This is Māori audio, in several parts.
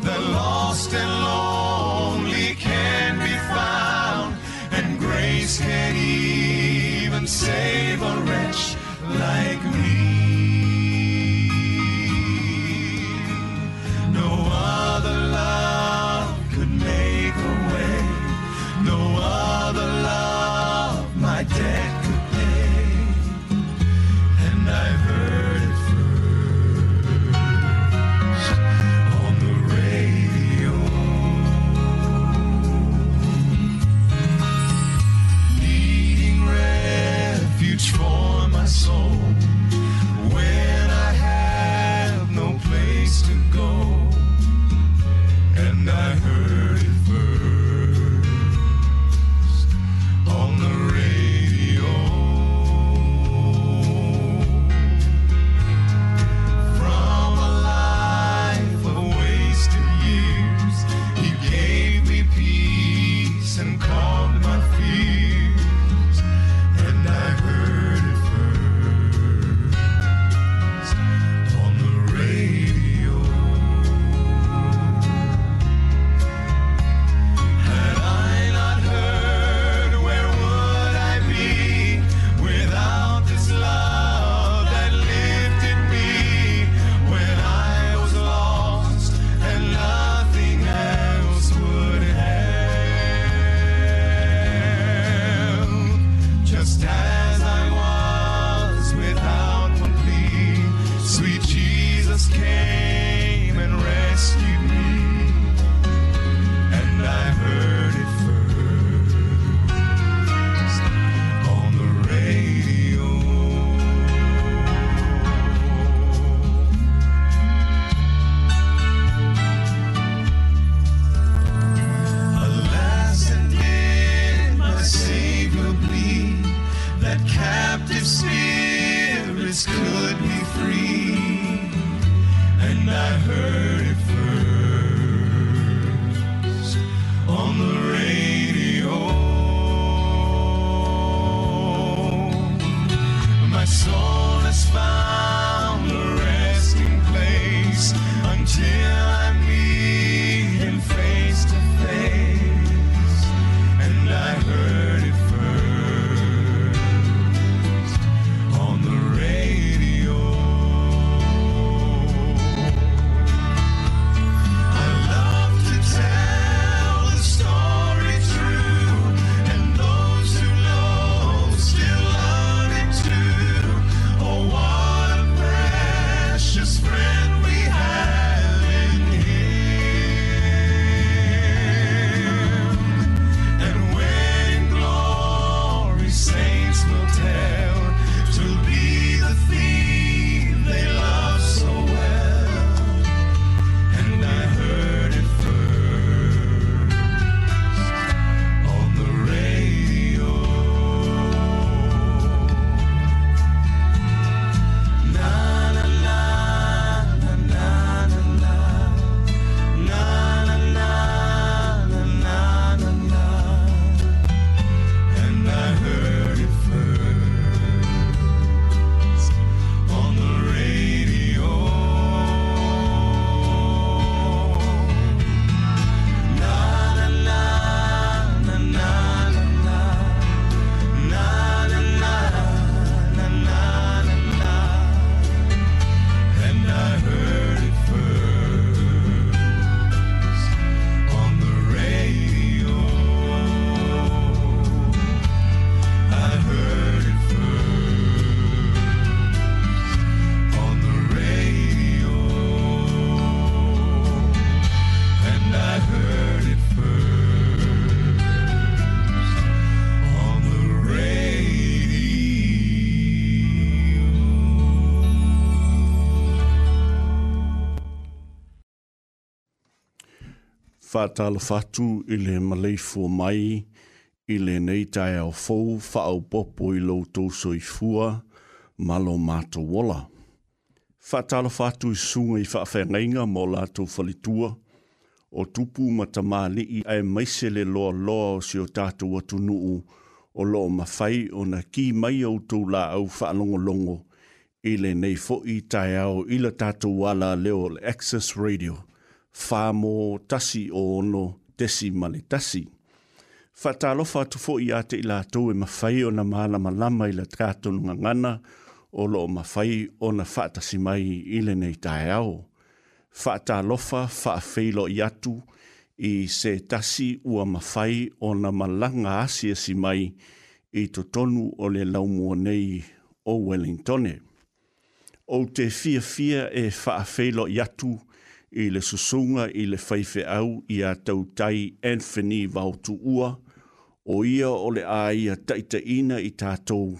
the lost and lost. whātala fatu ile le malei fua mai, ile nei tai fo fa o popo i lau tōso i fua, malo mātu wola. Whātala whātu i sunga i whaafengainga mō lātou whalitua, o tupu ma ta i ai maise le loa loa o si o tātou atu nuu, o loa mawhai o na ki mai o tō la fa longo longo ile nei fo i tai au i la wala leo le Access Radio whamo tasi o ono desi male tasi. Whatalofa tu fo i ate i la tau e mawhai o na maana malama i la trātonu ngangana o lo o mawhai o na whatasi mai i le nei tae au. Whatalofa whaafeilo i atu i se tasi ua mawhai o na malanga asia si mai i to tonu o le laumua nei o Wellingtone. O te fia fia e whaafeilo i atu i i le susunga i le faife au i a tautai enfini vau tuua o ia o le a ia taitaina i tātou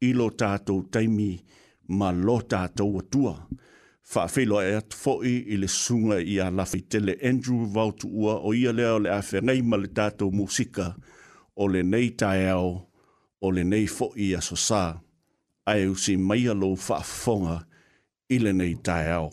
ilo tātou taimi ma lo tātou atua. Whaafelo e atu i le sunga i a lafi tele Andrew Vautua o ia lea o le awhengai ma le tātou musika o le nei taiao o le nei fo'i i a sosā. Ai usi mai alo whaafonga i le nei taiao.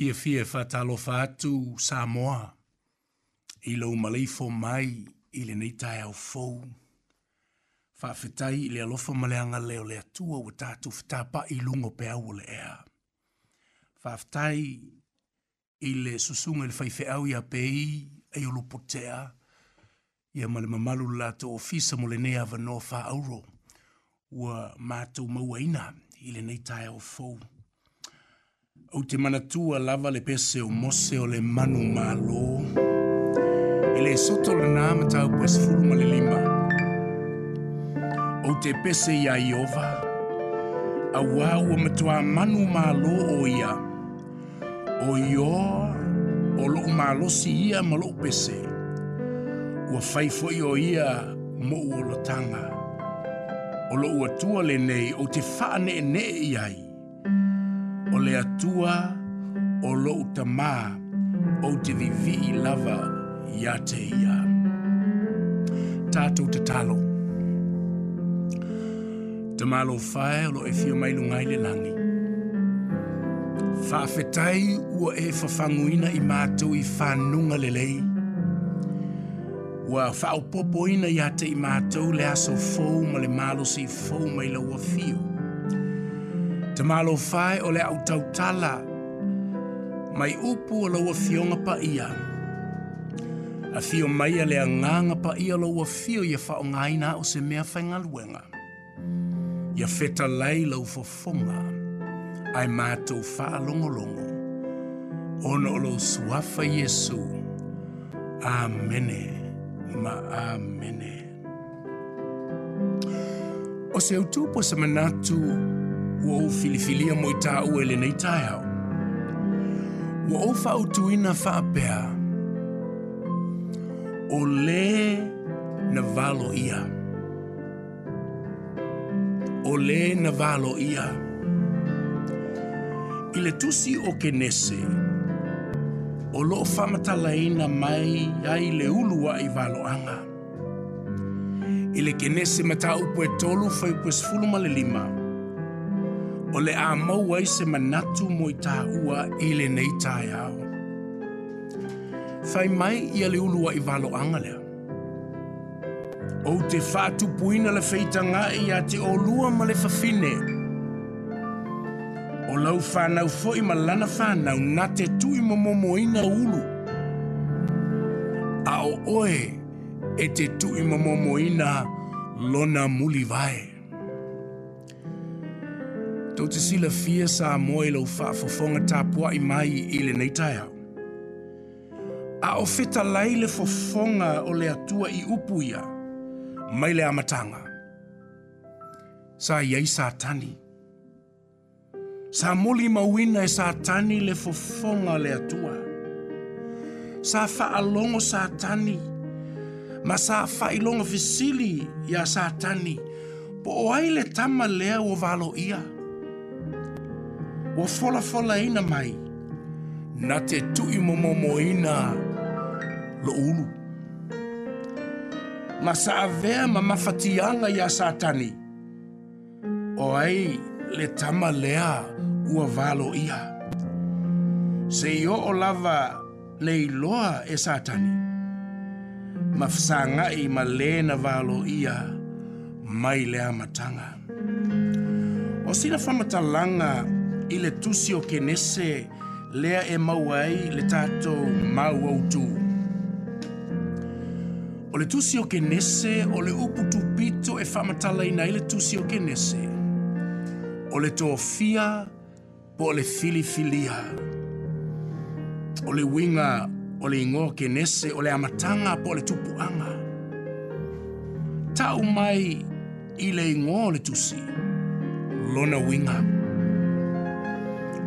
fie fie fatalo fatu Samoa. I lau malei fo mai i le nei tae au fou. Whawhetai i le alofa maleanga leo le atua wa tātu whetapa i lungo pe au le ea. Whawhetai i le susunga le whaife au i apei e o lupotea i a male mamalu la to ofisa mo le nei ava no wha auro ua mātou maua ina i le nei tae au fou au te manatua lava le pese o mose o le manu mālō e le soto lanā matauepuesefulu ma le lima ou te pese iā iova auā ua matuā manu mālō o ia o io o loʻu mālosi ia ma loʻu pese ua fai foʻi o ia mo u olotaga o loʻu atua lenei ou te faaneʻeneʻe iai le atua o lo utama o te vivi i lava ia te ia. Tātou te talo. Te malo whae o lo e fio mai lungai le langi. Whawhetai ua e whawhanguina i mātou i whanunga le lei. Ua whaopopoina ia te i mātou le aso fōu ma le malo si fōu mai la ua fio. Te malo fai o le au tala. Mai upu o lau a fionga pa ia. A fio mai a le a nganga pa ia lau a fio ia fa o ngaina o se mea fai ngaluenga. Ia feta lei lau fo fonga. Ai mātou fa a longo longo. Ono lo suafa Yesu. Amene. Ma amene. O se utupo se manatu o wo filifilia moita u ele nei tai au. Wo o whau O le na ia. O le na ia. I le tusi o ke nese. O loo whamatalaina mai ai le ulua i valoanga. anga. i le kenese mataupu e tolu faipua sefulu ma le lima o le a mau ai se manatu mo i tā ua i le nei tāi au. Whai mai ia le ulua i valo angalea. O te whātu puina le feita ngā i a te o ma le fafine. O lau whānau fo i malana whānau na te tui mo mo moina ulu. A o oe e te tui mo mo moina lona muli vae. tau te sila fia sa moe lau wha fofonga tā pua i mai i le nei tai au. A o feta lai le fofonga o le atua i upu ia, mai le amatanga. Sa iei sa tani. Sa moli mawina e sa tani le fofonga le atua. Sa fa alongo sa tani. Ma sa fa ilongo fisili ya sa tani. Po o ai le tama lea o valo ia. Sa wa fola fola ina mai. Na te tu i momomo ina lo ulu. Ma sa avea ma mafatianga ya satani. O ai le tama lea ua valo ia. Se yo o lava le iloa e satani. Ma fsanga i ma lena valo ia mai lea matanga. O sina fama talanga ia. i le tusi o kenese lea e maua ai le tatou mauautū o le tusi o kenese o le upu tupito e faamatalaina ai le tusi o kenese o le tofia po o le filifilia o le uiga o le igo kenese o le amataga po o le tupuaga taʻu mai i le igo o le tusi lona uiga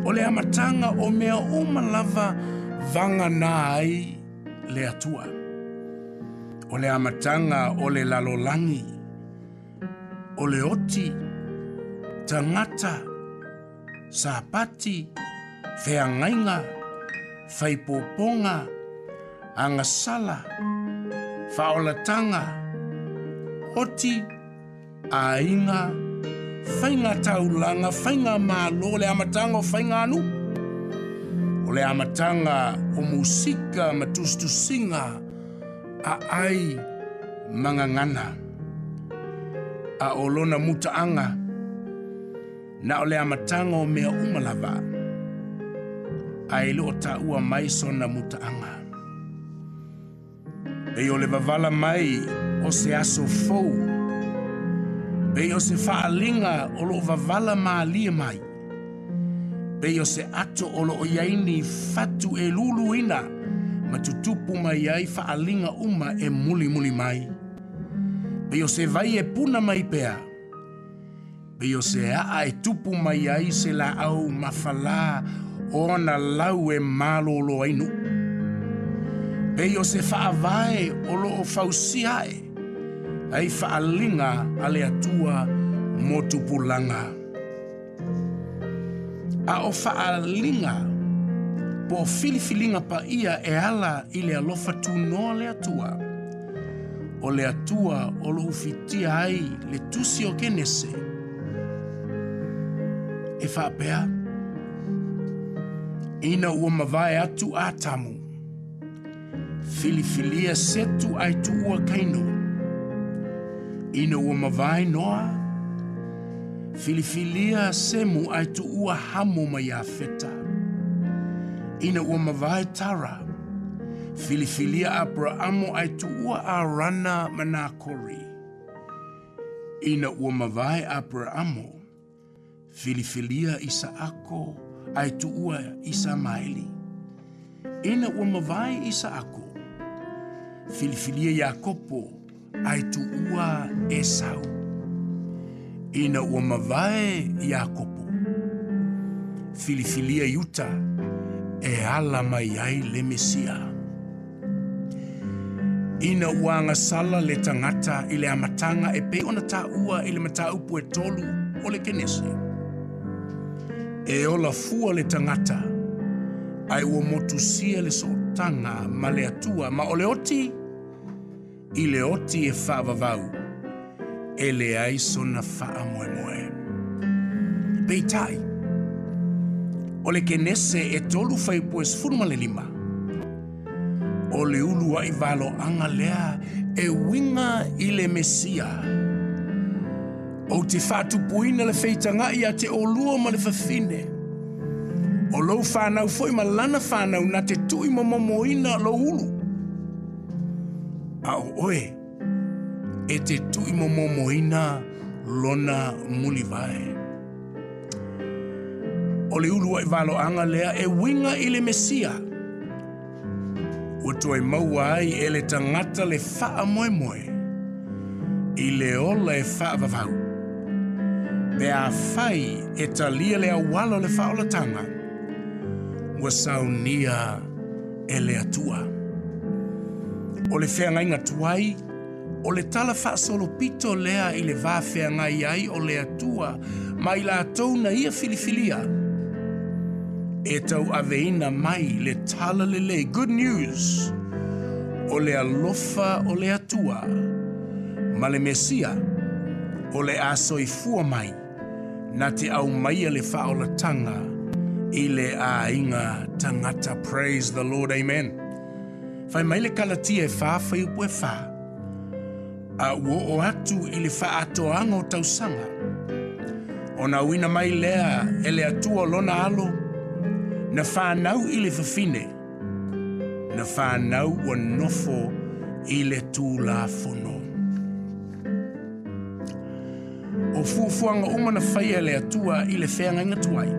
o le amatanga o mea uma lava vanga nai le atua. O le amatanga o le lalolangi, o le oti, tangata, sāpati, feangainga, faipoponga, angasala, faolatanga, oti, ainga, ainga, whainga taulaga whainga mālo, o le amataga o whainga anu. O le amataga o musika ma tusitusiga a'ai ai mangangana. A o lona mutaaga na o le amataga o mea umalava. Ai lo loo ua mai sona mutaaga E o le vavala mai o se aso fou pe o se faalinga o lo vavala maalia mai, pe o se ato o lo iaini fatu e luluina ma tutupu mai ai faalinga uma e muli muli mai. Pe o se vai e puna mai pea, pe o se aa e tupu mai ai se la au mafala o na lau e malo lo ainu. Pe o se faavae o lo o fausiae, ai faaaliga a le atua mo tupulaga a o faaaliga po o filifiliga paia e ala i le alofa tunoa le atua o le atua o lo'u fitia ai le tusi o kenese e faapea ina ua mavae atu atamu filifilia setu ai tuua kaino ina ua mavae noa filifilia semu ai tuua hamo ma iā feta ina ua mavae tara filifilia Abrahamo ai tuua arana ma nā ina ua mavae Abrahamo, filifilia isaako ai tuua isamaeli ina ua mavae isaako filifilia iakopo tu'ua Esau, ina ua mavae iakopo filifilia yuta e ala mai ai le Mesia. Ina ua agasala le tangata i le amatanga e pe ona taʻua i le mataupu e tolu o le kenese. E ola fua le tangata ai ua motusia le sotanga ma le atua ma le oti i le oti e whaavavau, e le aiso na wha moe moe. Peitai, o le kenese e tolu fai pues funma le lima, o le ulu ai valo anga lea e winga i le mesia. O te fatu puina le feitanga ia te o lua ma le fafine, o lo fanau foi ma lana fanau na te tui momomoina lo ulu a o oe e te tui moina lona muli vae. O le ulua i valo anga lea e winga i le mesia. Uto e maua ai e le tangata le faa moe moe. I le ola e faa vavau. Pe a fai e talia le awalo le faa o la tanga. Wasaunia e le e le atua o le feagaiga tuai o le tala pito lea i le vafeagai ai o le atua ma i latou na ia filifilia e tau aveina mai le tala lele good news o le alofa o le atua ma le mesia o le aso asoifua mai na te au aumaia le tanga, i le aiga tangata praise the lord amen fai mai le kalatia e fa fai upo e fa. A uo o atu i le fa ato ango tau sanga. O na uina mai lea e le atua lona alo, na fa nau i le fafine, na fa nau o nofo i le tū la fono. O fufuanga unga na fai e le atua i le fea ngai ngatuai.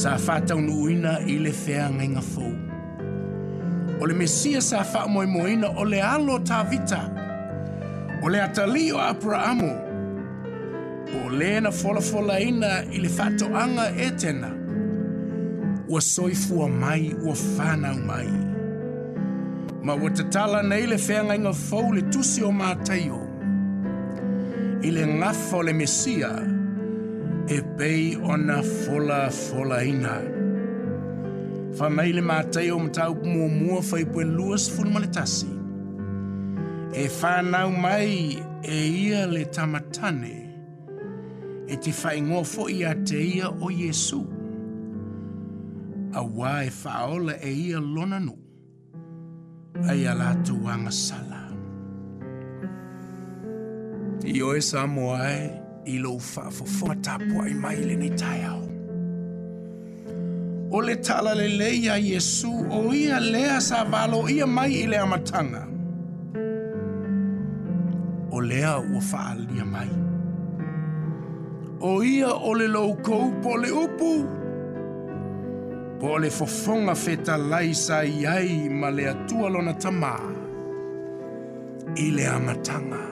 Sa fatau nuuina i le fea ngai ngafou. Sa fatau nuuina i le fea ngai o le mesia sa faa moe moina o le alo ta vita. O le atali o Abrahamu. O le na fola fola ina i le fato anga etena. Ua soifua mai, ua fana mai. Ma ua tatala na ile feanga inga fau le tusi o mātaio. I le ngafo le mesia e pei ona fola fola ina. Ina whanaile mātai o mtau mua mua whai pue luas funumaletasi. E whanau mai e ia le tamatane, e te whaingoa fo i a te ia o Jesu. A wā e whaola e ia lona nu, ai a lātu wanga sala. I oe sa moae, i lou whaafo fua tāpua i mai le nei tai au o le tala le leia iesu o ia lea sa ia mai i le amatana o lea ua fa'aalia mai o ia o le loukou po le upu po o le fofoga fetalai sa ai ma le atua lona tamā i le amataga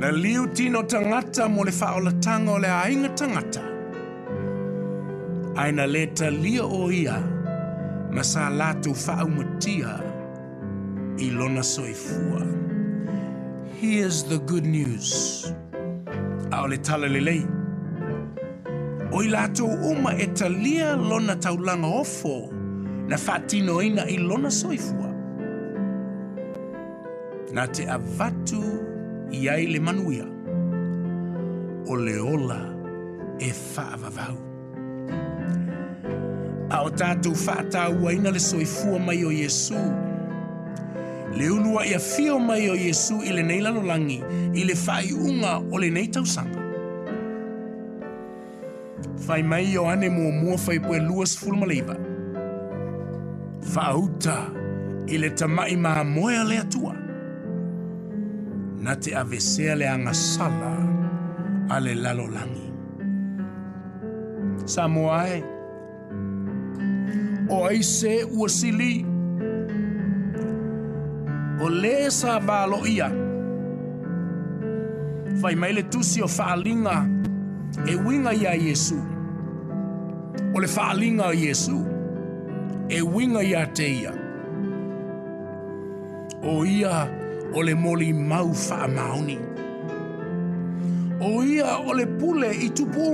na liu tino tangata mo le fa'aolataga o le ainga tangata Ai na le talia o ia, ma sa lātou i lona soifua. Here's the good news. A o le tala lelei. O i lātou uma e talia lona taulanga ofo na whātino ina i lona soifua. Nā te avatu i ai le manuia. O le ola e faavavau. a o tātou whātāua ina le soifua mai o Yesu. Le unua ia fio mai o Yesu i le nei langi, i le whai unga o le nei tausanga. Whai mai o ane mua mua whai pue luas fulma leiva. Whauta i le tamai maa moea le atua. Na te avesea le anga sala a le lalolangi. Samoae, Samoae, oise वसीली o le sa valo ia fai mai le tusi o faalinga e winga ia Yesu Ole faalinga o Yesu e winga ia te ia o ia le moli mau faamaoni o ia o le pule i tupu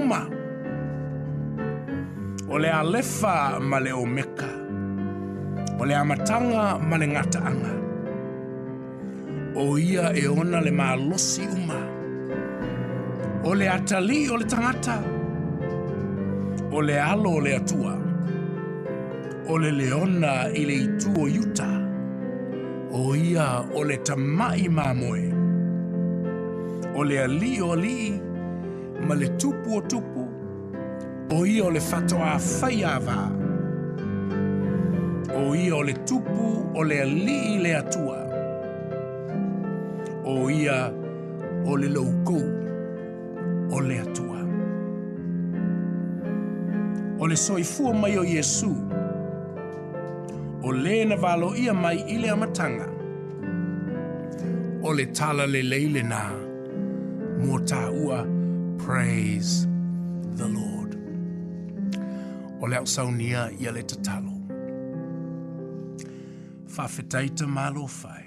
o le alefa ma le omeka o le amataga ma le gataaga o ia e ona le malosi uma o le atalii o le tagata o le alo o le atua o le leona i le itu o iuta o ia o le tamaʻi mamoe o le alii o alii ma le tupu o tupu o ia o le fatoa faiava o ia o le tupu o le alii le atua o ia o le loukou o le atua o le soifua mai o Iesu o lē na valoia mai i le amataga o le tala lelei lenā tāua praise the lord o le ausaunia ia le tatalo faafetai tamālo fae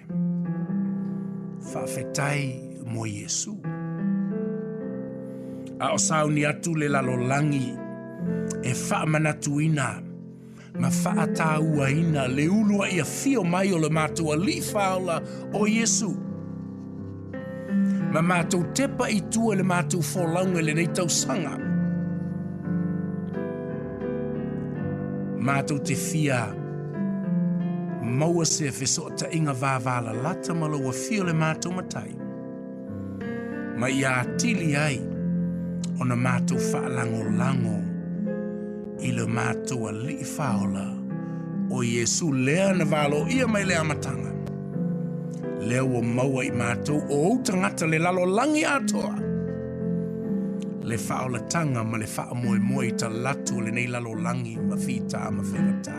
faafetai mo iesu a o sauni atu le langi e faamanatuina ma faatāuaina le ulu aʻi fio mai o le matou alii faaola o iesu ma matou tepa i i le matou folauga i lenei tausaga Mātou te whia maua se feso ta inga vāvāla lata malo wa fio le mātou matai. Ma i a tili ai o na mātou whaalango lango i le mātou a li whaola o Yesu lea na valo ia mai lea matanga. Lea wa maua i mātou o utangata le lalo langi atoa le tanga ma le faamoemoe talatu o lenei langi ma fitā ma faigatā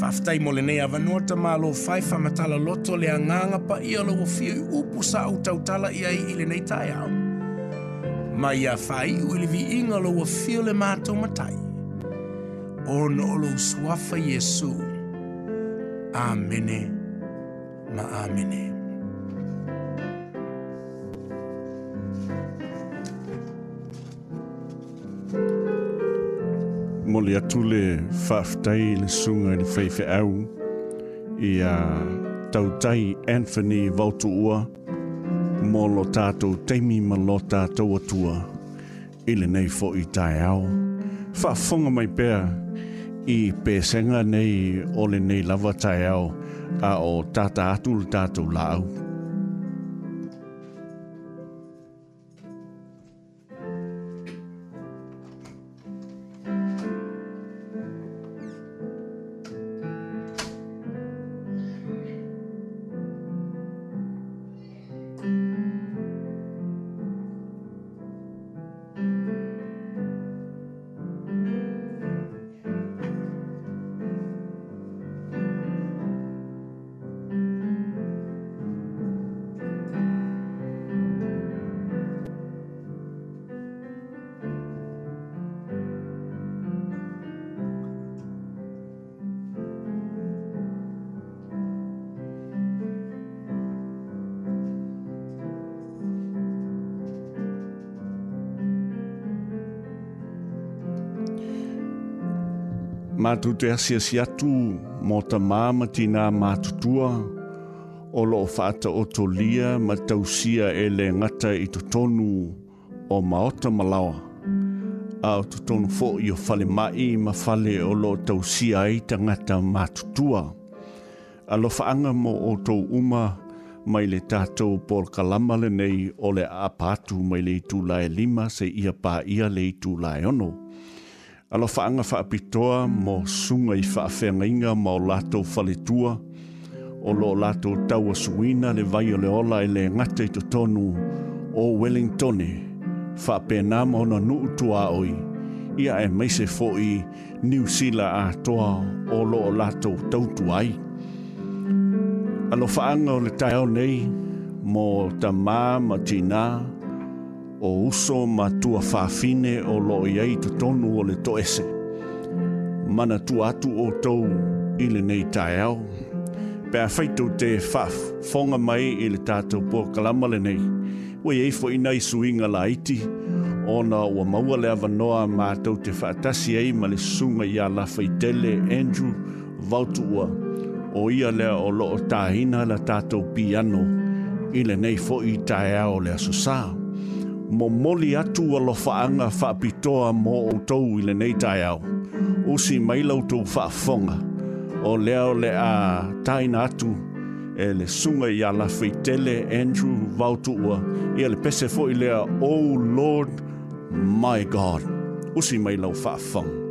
faafetai mo lenei avanua tamālo fai faamataloto le agaga pa lou afia i upu sa ou tautala ia i i lenei taeao ma ia faiʻu i le viiga lou afia le matou matai ona o lou suafa iesu amene ma amene mo le atu le faafetai i le suga i le faifeʻau ia tautai anthony vautuua mo lo tatou taimi ma lo tatou atua i lenei foʻi taeao faafofoga mai pea i pesega nei o nei lava taeao a o tata atu le tatou laau matou te asiasi atu mo tamā ma tinā matutua o loo faataotolia ma tausia e le gata i totonu o maota ma laoa a o totonu foʻi o falemaʻi ma fale o loo tausia ai tagata matutua alofaaga mo outou uma mai le tatou polokalama lenei o le aapa atu mai le itulae lima seʻia paia le itulae ono Alo whaanga whaapitoa mo sunga i whaafengainga ma o lātou whaletua, o lo lātou taua suina le vai o le ola e le ngate to tonu o Wellingtone, whaapena mo na nuu tua oi, ia e meise fo'i niu Sila a toa o lo lātou tautu ai. Alo whaanga o le tai nei, mo ta mā, ma tinaa, o uso ma tua whaafine o loo iei te tonu o le toese. Mana tu atu o tou i le nei tae au. Pea whaitou te whaaf, whonga mai i le tātou pua kalama le nei. Ue ei fo inai suinga la iti, ona ua maua le avanoa mātou te whaatasi ei ma le sunga i ala whaitele Andrew Vautua. O ia lea o loo tāhina la tātou piano i le nei fo i tae au le asusaa. momoli atu fa faapitoa mo tau i lenei taeao usi mai lautou faafofoga o lea o le a taina atu e le suga iā lafeitele andrew vautuua i le pese foʻi lea o oh lord my god usi mai lau faafofoga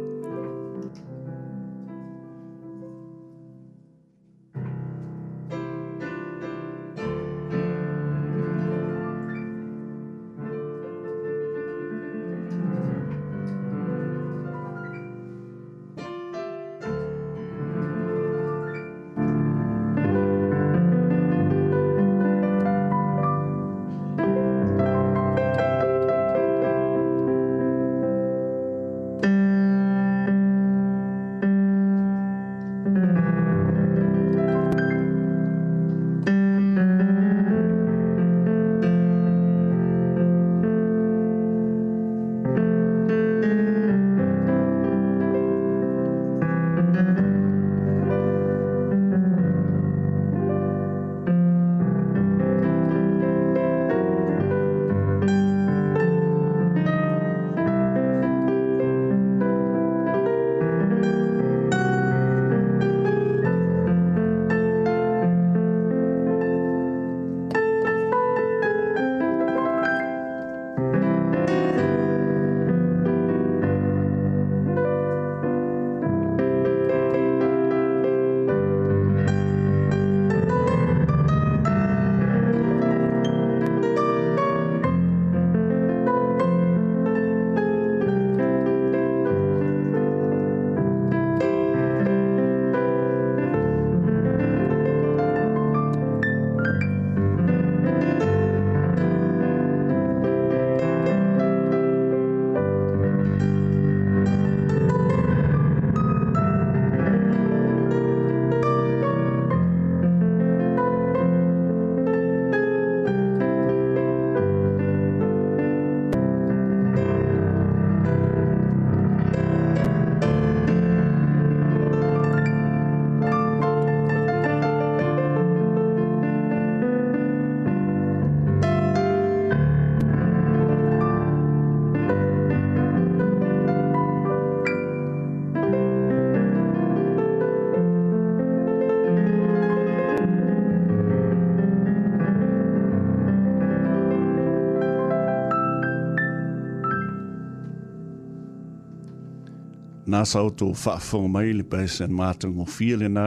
nā sau tō whaafong mai le pēse an mātang o whiele nā,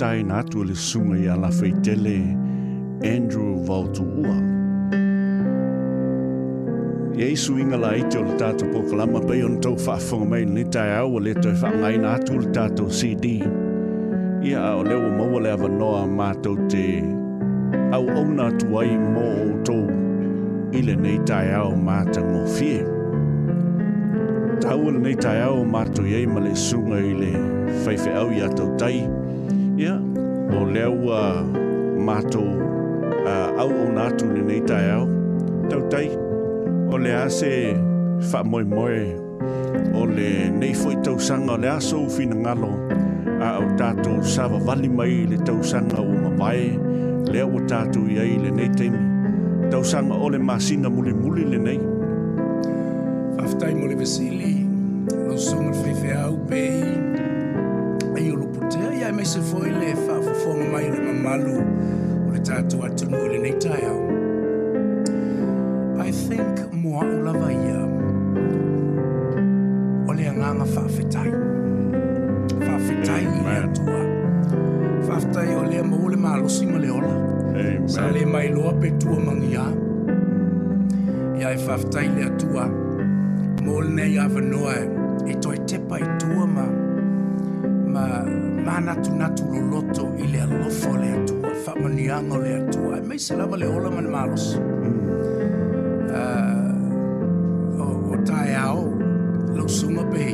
tai nā tū le sunga i ala whai tele, Andrew Valtuua. I eisu inga la ite o le tātou pokalama, pei on tō whaafong mai le tai au le tō whaangai nā tū le tātou CD. Ia o leo o maua le avanoa mātou te au au nā tuai mō o tō, ile nei tai au mātang o whiele tau nei tai au mātou iei ma le sunga i le whaife au i atau tai. Ia, yeah. o leo uh, mātou uh, au o nātou nei tai au. Tau tai, o le ase wha moe moe o le nei fwoi tau sanga le aso u fina ngalo a au tātou sawa vali mai le tau sanga o mamae leo o tātou iei le nei teimi. Tau sanga o masina muli muli Tau sanga o le masina muli muli le nei. Stai mole veseli, non sono il feifea upei. Ai o lupu te, ai mai se foi le whafafonga mai le mamalu o le tātou atunu i le nei tai au. I think moa o lava ia o le anganga whawhetai. Whawhetai i atua. Whawhetai o lea maule malosi ma le ola. Amen. Sa le mai loa pe tua mangia. Ia e whawhetai le atua. Amen molenei avanoa e toe tepa i tua ma ma mana manatunatu loloto i le alofo o le atua faamaniaga o le atua e se lava le ola ma le malosi mm. ah, o taeao lausuga pei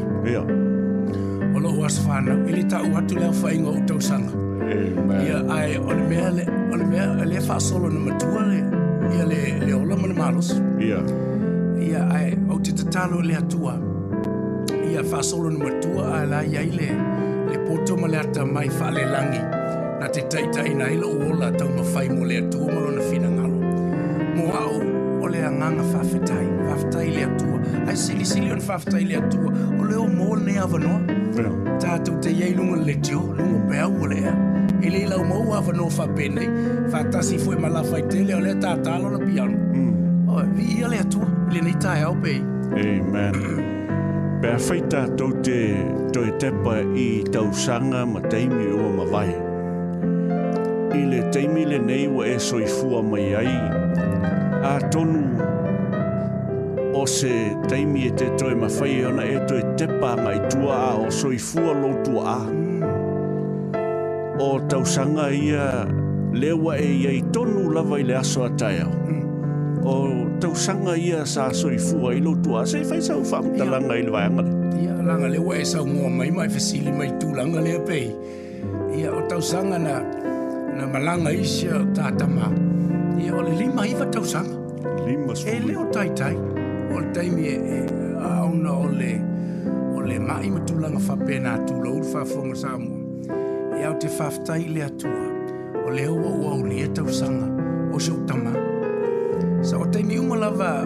o loo aso fanau i le taʻu atu le aufaiga ou tausaga ia ai o le mea o le mea e lē faasolo na matua le ia le ola ma le malosi yeah. talole atua ia faasolona matua a laiai le poto ma le atamai faalelagi na te taitaina ai loa lataumafai mo le atua malna finagalo o ao o le agaga atailea ae silisili ona faafetai le atua o leon avanoa tatou teiai luga lleiolpeau olea i le e lauma avanoa faapenei faatasi fue malafai tele o le tatalona piano mm. ia leatua ilnei taao pe Amen. Pea whai tātou te toi tepa i tau sanga ma teimi o ma vai. I le teimi le nei wa e soifua mai ai. A tonu o se teimi e te toi ma whai ona e toi tepa mai tua a o soifua lotu a. O tau sanga ia lewa e iei tonu lava i le aso a taia. O tausaga ia sa soifua i lotu a se faisau faamatalaga i le vaega le ia alaga le ua e saumoa mai ma e fesili mai tulaga lea pei ia o tausaga na na malaga isi o tatama ia o le lima iva tausaga e lē o taitai o le taimi e aona o le o le maʻi ma tulaga faapena atu lou le faafoga samoa ia o te faafetai i le atua o le auauau lia tausaga o seʻu tamā Sa o teimi umo lava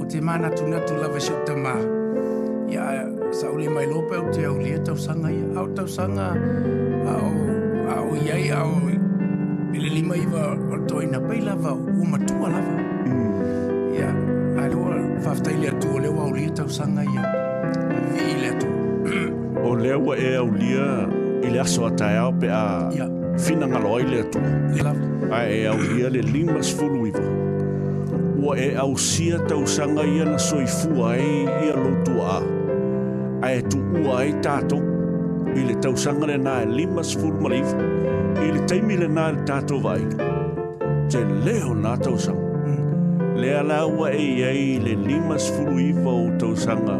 o te mana tunatu lava si o te mā. Ia sa ule mai lope o te au lia e tau sanga ia. Au tau sanga au, au iai au mele lima iwa o toi na pei lava o matua lava. Mm. Ia a lua faftai lea tu o leo au lia e tau sanga ia. Vi lea tu. O leo wa e au lia ili aso atai e au pe a... Ia. Fina ngaloi lea tu. Lea. Ai e au lia le lima sfulu iwa. Ia ua e au ausia tausanga ia na soifua e ia lotu a. A e tu ua e tato, i le tausanga le nā e lima sifuru marif, i le teimi le nā e tato vai. Te leo nā tausanga. Le ala ua e iei le lima sifuru iwa o tausanga.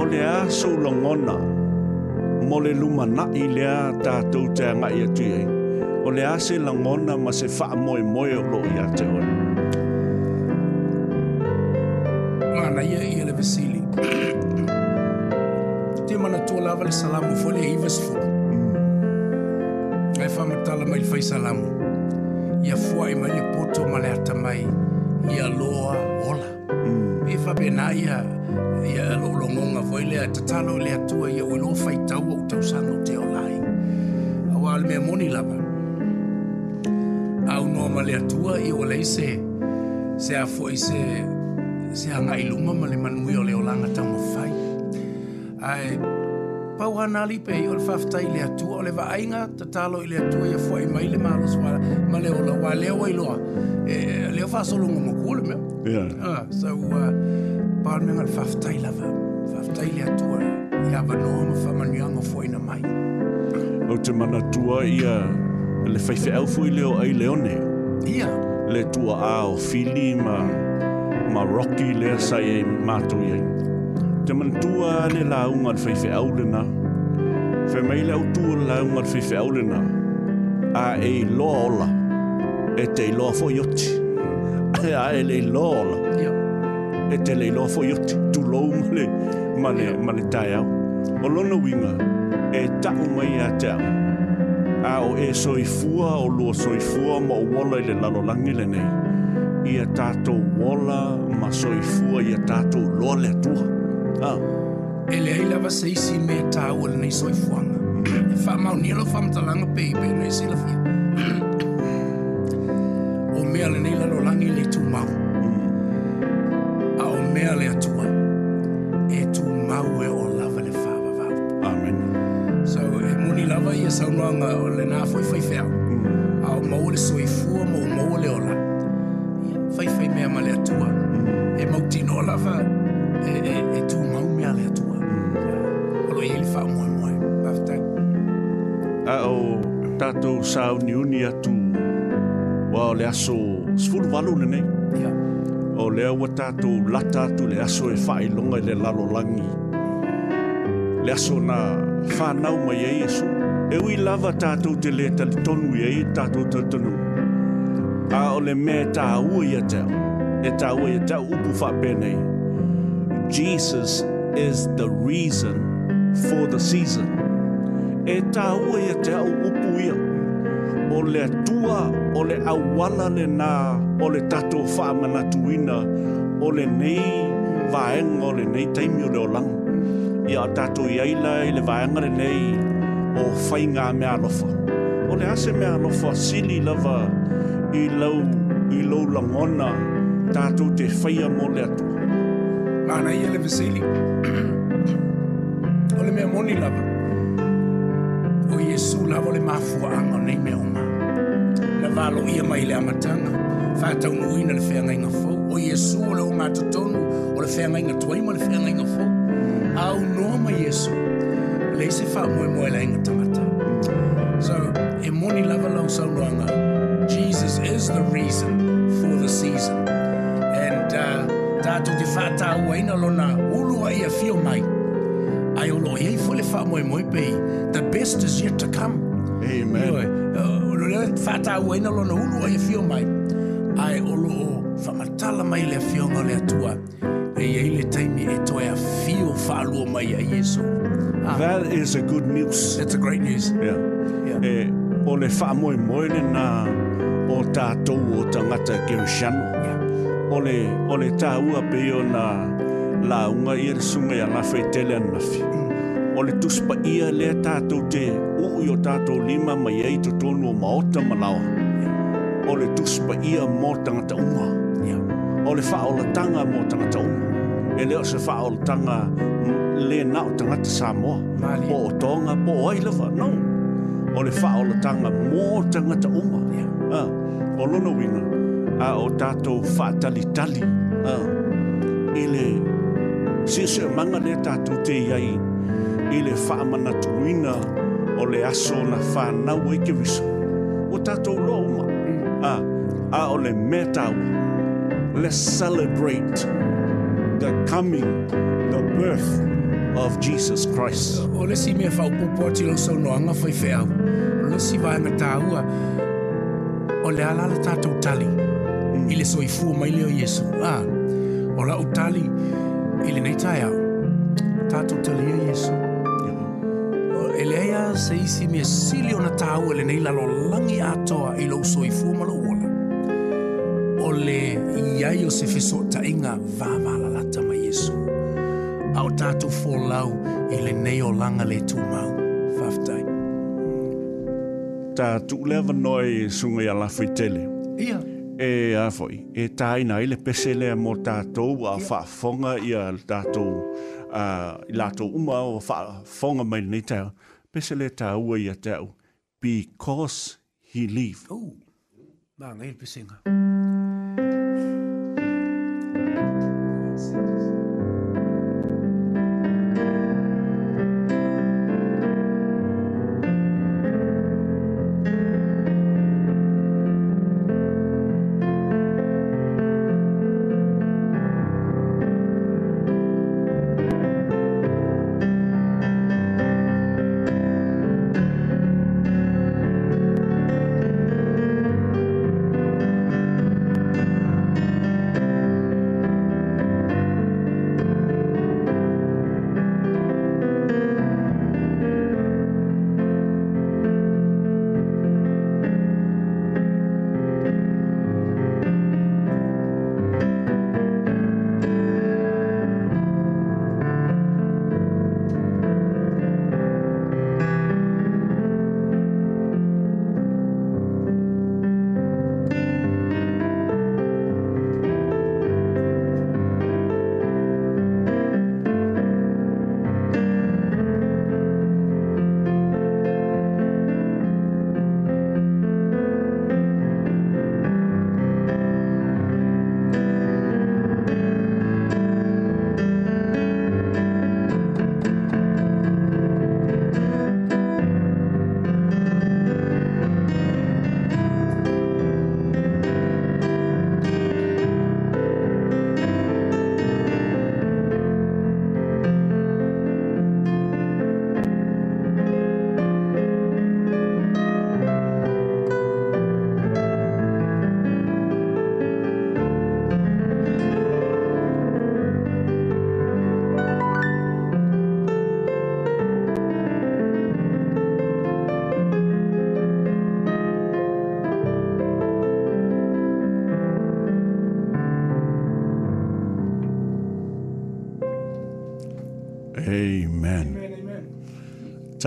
O le aso longona, mo le luma na i le a tato te anga i atu iei. O le aso longona ma se wha moe moe o lo i atu iei. veseli. Te tua lava le salamo foi le iva sefulu fama tala mai le fai salamo ia fuaʻi mai le poto ma le ia loa ola e faapena ia ia loʻologoga foi lea talo le atua ia ua iloa faitaua ou tausaga o te olai auā le mea moni lava aunoa ma le atua ia o leise se a foi se se anga i luma ma le manui o le olanga tau fai. Ai, pau ana li pe i ole fafta i le atua o le va ainga, ta talo i le atua i a fuai mai le malos ma le ola wa leo i loa. E, leo fa solo ngomo kule me. Yeah. Ah, so, uh, pau ane ngal fafta i lava, fafta i le atua, i ava noa ma famanuanga fuai na mai. O te mana tua i a, le faife elfu i leo ai leone. Ia. Le tua a o fili ma ma roki le sai e mātu i ei. Te mantua le la unga al feife aulina, fe mei le autua la unga al feife aulina, a e loa ola, e te loa fo yoti, a e le loa ola, e te le loa fo yoti, tu loa unga le, ma le, ma le tai au. O lona winga, e taku mai a te au, a o e soifua o lua soifua ma o wala i le lalolangi le nei, ia tātou ola ma soifua ia tātou lole atua. Ah. E lei lava seisi me tāua lenei soifuanga. e whamaunia lo whamtalanga peipe nei silafia. o mea lenei lalolangi le tūmau. A o mea le atua. E tūmau e o lava le whāwawau. Amen. So e muni lava ia saunoanga o le nā foifaifea. Mm. A o mau le soifua lava e e e tu mau me ale tu o lo ele fa mo mo pafta a o tato sa uni tu wa le aso sfulu valu ne ya o le o tato lata tu le aso e fa i longa le lalo langi le aso na fa na o mai yesu e wi lava tato te le tal tonu ye tato tonu a o le meta u ye tato e tau e, e tau upu whapene. Jesus is the reason for the season. E tau e, e tau upu ia. O le atua, o le awala le nā, o le tato whamana tuina, o le nei vaenga, o le nei taimi o le olang. Ia tato i aila i le vaenga le nei, o whainga me alofa. O le ase me alofa, sili lava i lau, i lau langona, langona, tātou te whaia mo le atu. Lāna i ele o le mea moni lava. O Iesu lava o le māfua anga nei mea Na valo ia mai le amatanga. nuina le fau. O Iesu o le o o le tuaima le fau. Au noa mai Iesu. Le se wha inga tamata. So, e moni lava lau sauruanga. Jesus is the reason for the season. Tātou te lona ia fio mai. o pei. The best is yet to come. Uh, lona ia fio mai. o loo mai le taimi e mai a ah. That is a good news. That's a great news. Yeah. yeah. E, eh, o le wha moe o tātou o tangata kerishano. Yeah. ole ole taua pe ona la unga ir sume ala fetele na fi mm. ole tus pa ia le to te u yo tato lima mai ai to tonu ma ota malao ole tus pa ia mo tanga ta unga ole fa ola tanga mo tanga ta unga ele o se fa ola tanga le na o tanga ta samo po tonga po ai lava no ole fa ola tanga mo tanga ta unga ya ah, o lono wina a o tātou i le tātou te iai i le o le aso na tātou loa uma mm. a, ah, a o le let's celebrate the coming the birth of Jesus Christ o le si mea ati lo sau noanga whai si vaenga o le alala tātou tali i le soifua mai lea o iesu a ah, o la'u tali i lenei taeao tatou talia iesu e lea ia se isi mea sili ona tāua lenei lalolagi atoa i lou soifua ma lou ola o le iai o se fesoataʻiga vavalalata ma iesu a o tatou folau i lenei olaga le tumau faafetai tatu'u lea vanoa avanoa e suga ia lafo i tele ia yeah. e a foi e tai nai le pese le mo tatou a fa fonga i a tatou a lato uma o fa fonga mai nei tau pese le tau i tau because he leave oh ma ngai pese mm.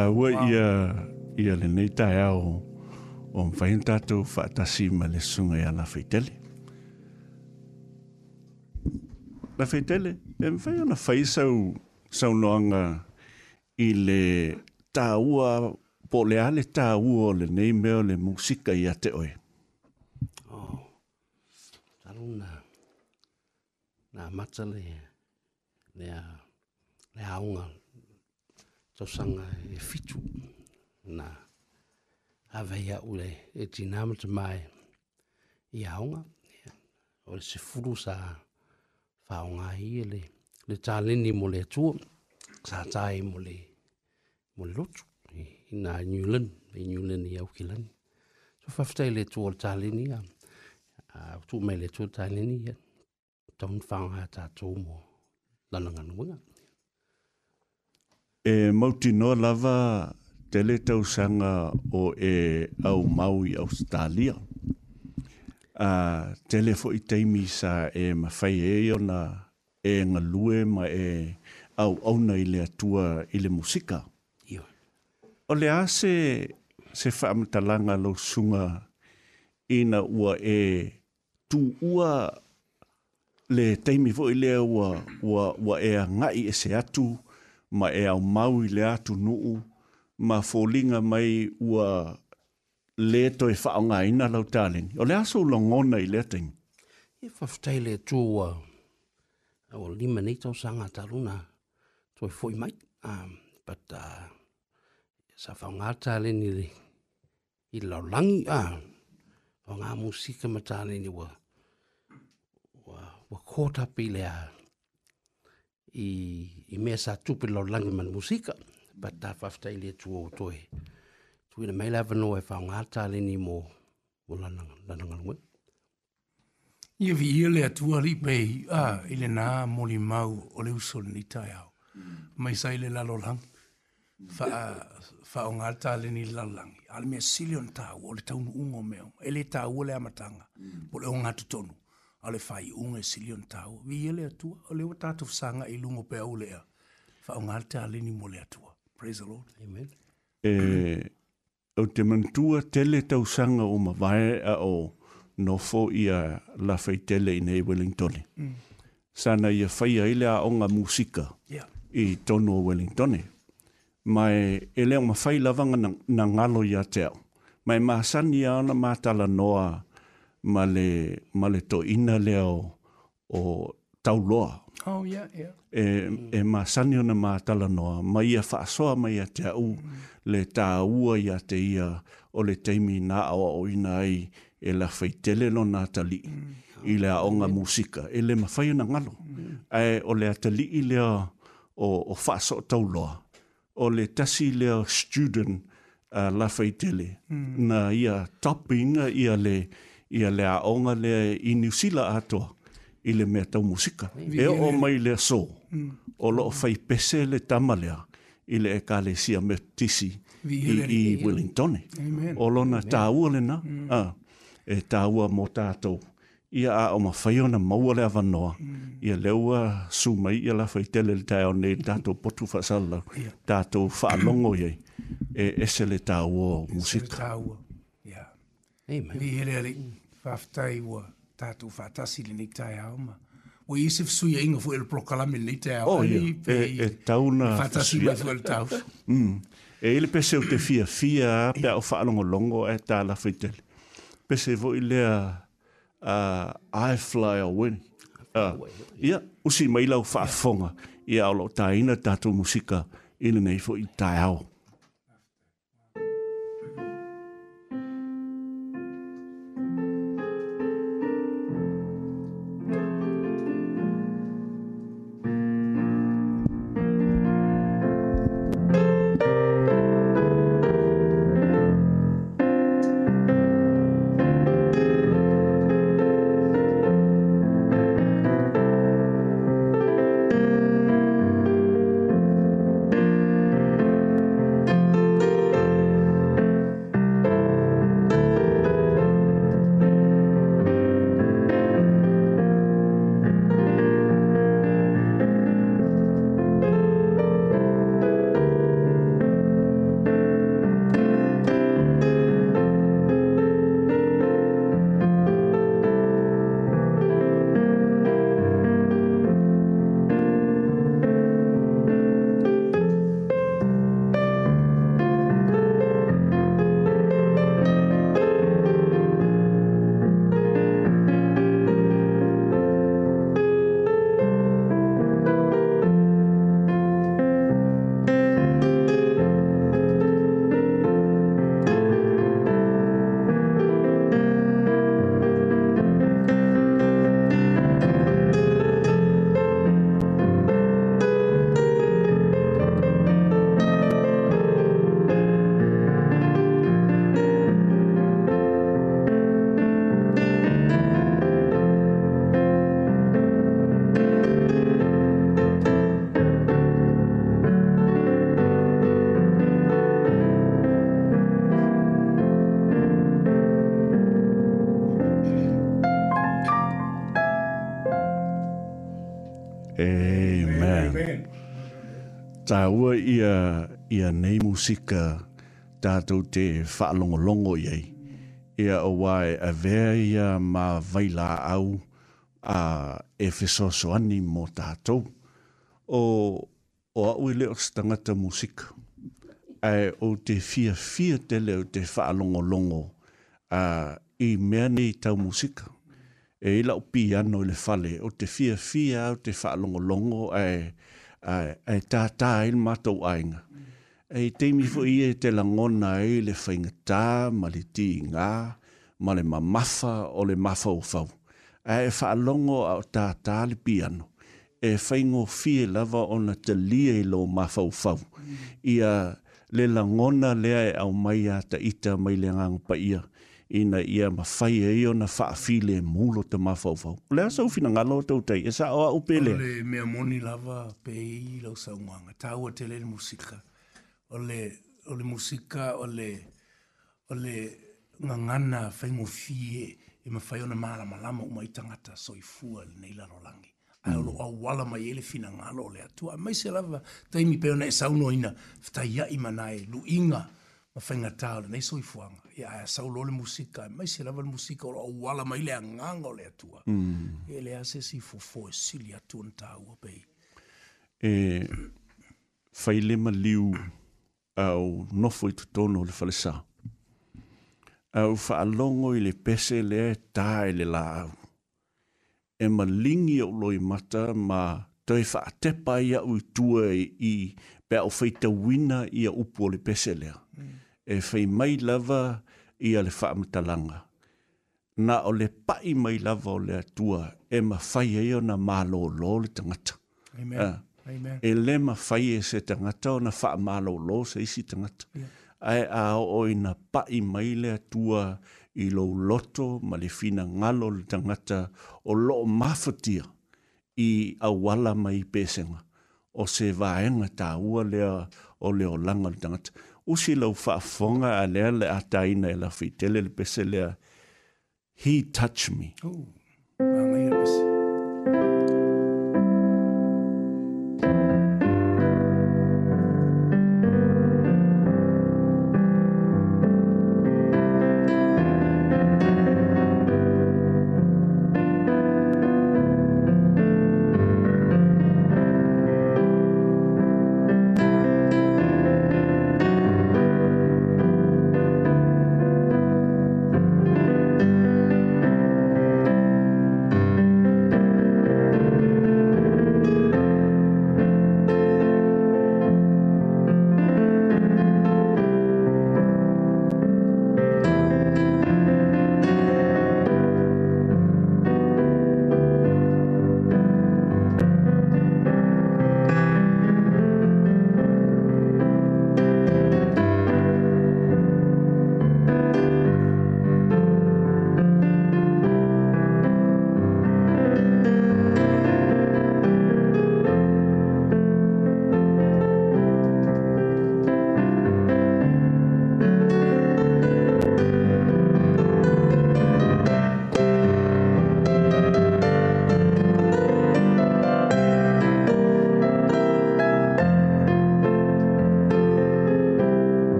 tāua ia ia lenei taeao o mafai na tatou faatasi ma le susuga iā lafeitele lafeitele e mafai ona fai sau sau saunoaga i le tāua po le oh, a le tāua o lenei mea o le musika iā te oe taluna na matale le le aunga tausaga e fitu na avei a'u le e tinā ma tamae i aoga o le sefulu sa faaogā ia e le le taleni mo le atua sa tae mo le mo le lotu ina newland i newland i aukilani so faafetai le atua o le taleni a autuu mai le atua le taleni ia taunifaaogā tatou mo lana galuega e mauti noa lava te le tausanga o e au Maui, Australia. A telefo fo i teimi sa e mawhai e na e ngalue ma e au au i le atua i le musika. Iwa. O le ase se whaamatalanga lo sunga i na ua e tu ua le teimi fo i le ua, ua, ua e ngai e se atu. Iwa ma e au mau i le atu nuu, ma fōlinga mai ua le to e whaonga ina lau tāleni. O le aso ula ngona i le atingi? E whaftai le tō ua, ua lima nei tau sanga taruna, tō e fōi mai, um, but uh, sa whaonga ni le, i lau langi, uh, o ngā musika ma tāleni ni ua, ua kōtapi le a, i, i mea sa tupi lau langi man musika, pa ta fafta ili tu o toi. E, tu ina e mai lava no e whao ngāta leni mō mō lanang alungu. Ia vi ia lea tua li pei, a, ile nā moli mau o le uso ni tai au. Mm. Mai sa ile lalo langi. Whao ngāta leni lalangi. Al mea silion tā ua le taunu ungo meo. Ele tā ua le amatanga. Mm. Bole o ngātu tonu. ale fai unge silion tau vi ele tu ole o tatu sanga i lungo pe ole fa un alte ale ni mole tu praise the lord amen e o te mantua tele tau sanga o ma vai a o no fo ia la fai tele i nei wellington mm. sana ia fai a ile a onga musika i tono wellington mai ele o ma fai lavanga na, na ngalo ia teo mai ma sani ana ma tala noa ma le, ma le to ina leo o, o tau loa. Oh, yeah, yeah. E, mm. e ma sani ona ma tala noa, ma ia whaasoa mai a te au, mm. le tā ua ia te ia, o le teimi nā awa o ina ai, e la feitele lo nā tali, mm. i le aonga yeah. musika, e le mawhai ona ngalo. Mm. Ae, o le a tali i lea o, o whaaso tau loa, o le tasi lea student uh, la feitele, mm. na ia topinga ia le, ia le aoga lea i niusila atoa i le mea taumusika e oo mai lea so mm. o loo faipese le tama lea i le ekalesia metisi i wellingtone o lona tāua lenā mm. ah, e tāua mo tatou ia a o mawhai ona maua le avanoa. Mm. Ia leua su mai ia la whai tele le tae o nei tātou potu whasala, tātou whaalongo iei, e ese le tāua o musika. Ese le tāua, ia. Yeah. Amen. Vi hele ali. Mm. faftai ua tatu fatasi le nei tai au ma ua oh, ia se fasui aiga foi le prokalami lenei tai au oh, e, e tauna fatasi mai foi le tau mm. e ile pese o te fiafia a pe ao faalogologo e talafa i tele pese foi lea uh, i fly awin ia uh, yeah, usi mai lau faafoga ia yeah. ao loo taina tatou musika i lenei foi i taeao tā ua ia, ia nei musika tātou te whaalongolongo i Ia o wai a vea ia mā vaila au a e whesoso ani mō tātou. O, o au i e leo stangata musika. Ai o te fia fia te leo te whaalongolongo a i mea nei tau musika. E ila o pi ano le fale o te fia fia o te whaalongolongo ai... E, ai ai ta ta in mato ainga ai te mi fo i e te langona ai le fainga ta maliti nga male mafa o le mafa o fau ai fa e longo o ta le piano e faingo fie lava ona te lia i lo mafa o fau ia le langona lea ai e au mai ata ita mai le ngang ia ina ia mawhai e i ona whaafile e mūlo te mawhauwhau. Lea sa uwhina ngalo o tau tei, e sa oa upele. Ole, mea moni lava pe i lau sa unganga, tāua te lele musika. Ole, ole musika, ole, ole ngangana whaingo fie e mawhai ona maara malama umai tangata soifua le neila rolangi. Ai olo mm. au wala mai ele fina ngalo le atua. Mai se lava taimi peona e sauno ina fta ia ima nae lu inga. Mm fainga tāle, nei soi fuanga. Ia, yeah, sau lole musika, mai se lava musika, o wala mai lea nganga o lea tua. Mm. E lea se si fufo e sili atu an tāua pei. E, faile ma liu au nofo i tutono le falesa. Au faalongo i le pese lea tā e le la au. E ma lingi au loi mata ma tau e faatepa ia ui tua e i pe au feita wina ia upo le pese lea. Mm e fei mai lava ia le whaamatalanga. Na o le pai mai lava o le atua e ma fai eo na malo lo le tangata. Amen. Ah, Amen. E le ma fai e se tangata o na wha malo lo se isi tangata. Yeah. Ai a o i na pai mai le atua i lo loto ma le fina ngalo le tangata o lo mafatia i awala mai pesenga. O se vaenga tā ua lea o leo langa le tangata. usi lau whaafonga a lea le ataina e la whitele le pese lea, he touched me. Ooh.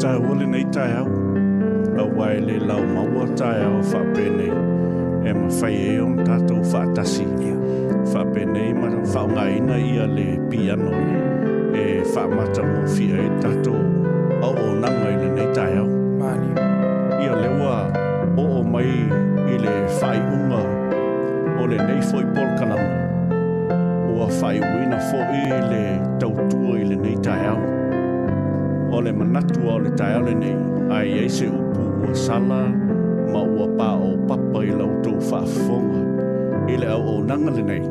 tau ole nei tai au. A wai le lau maua tai au wha pene. E ma whai e on tātou wha atasi. Wha pene i mara whaunga ina ia le piano. E wha mata mo fia e tātou. A o nanga ile nei tai au. Mani. Ia lewa o o mai i le whai unga. O le nei foi polkanama. Ua whai uina fo i le tautua ile nei tai au ole le manatua o le taeale nei ai ai se upu ua sala ma ua pao papa i lautou faafofoga i le auaunaga lenei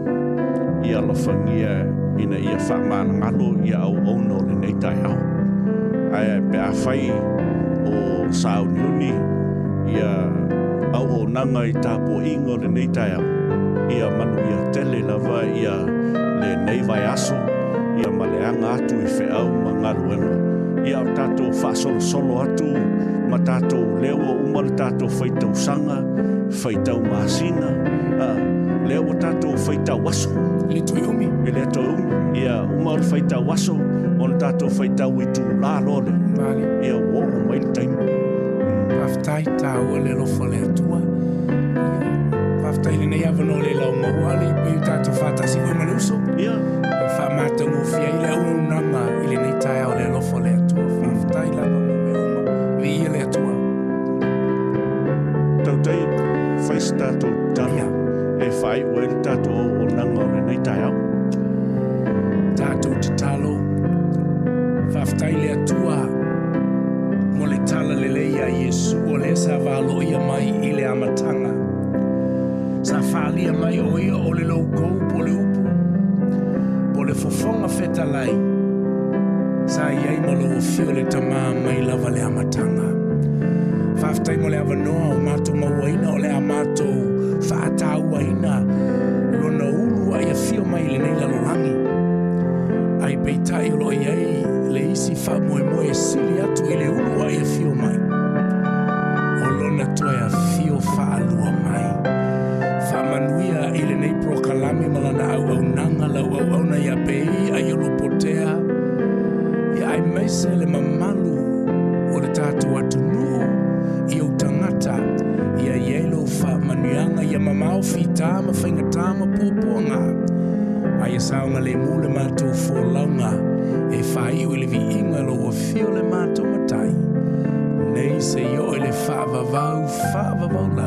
ia alofagia ina ia faamanagalo ia auauna o lenei ai ae pe a fai o sauniuni ia auaunaga i tapuaʻiga o lenei taeao ia manu ia tele lava ia lenei vaeaso ia maleanga atu i feʻau ma galuela ia o tātou whaasolosolo atu ma tātou lewa uma le tātou whaitau sanga, whaitau māsina, uh, lewa tātou whaitau aso. Le toiomi. E le umi Ia umar le whaitau waso on tātou whaitau i tū lā lole. Vale. Ia wō o mai le taimu. Paftai tāua le lofa le atua. Paftai le nei avano le lau maua le pēu tātou whātasi koe ma le uso. Whamātangu fia i le o ia mai i le amatanga. Sa whalia mai o ia o le loukou po le upu, po le fofonga fetalai, sa iai malo o fio le tamā mai lava le amatanga. Whaftai mo le avanoa o mātou mauaina o le a mātou whātāuaina, lona urua ia fio mai le nei lalolangi. Ai peitai o lo iai, le isi wha moe moe sili atu i le urua ia fio on our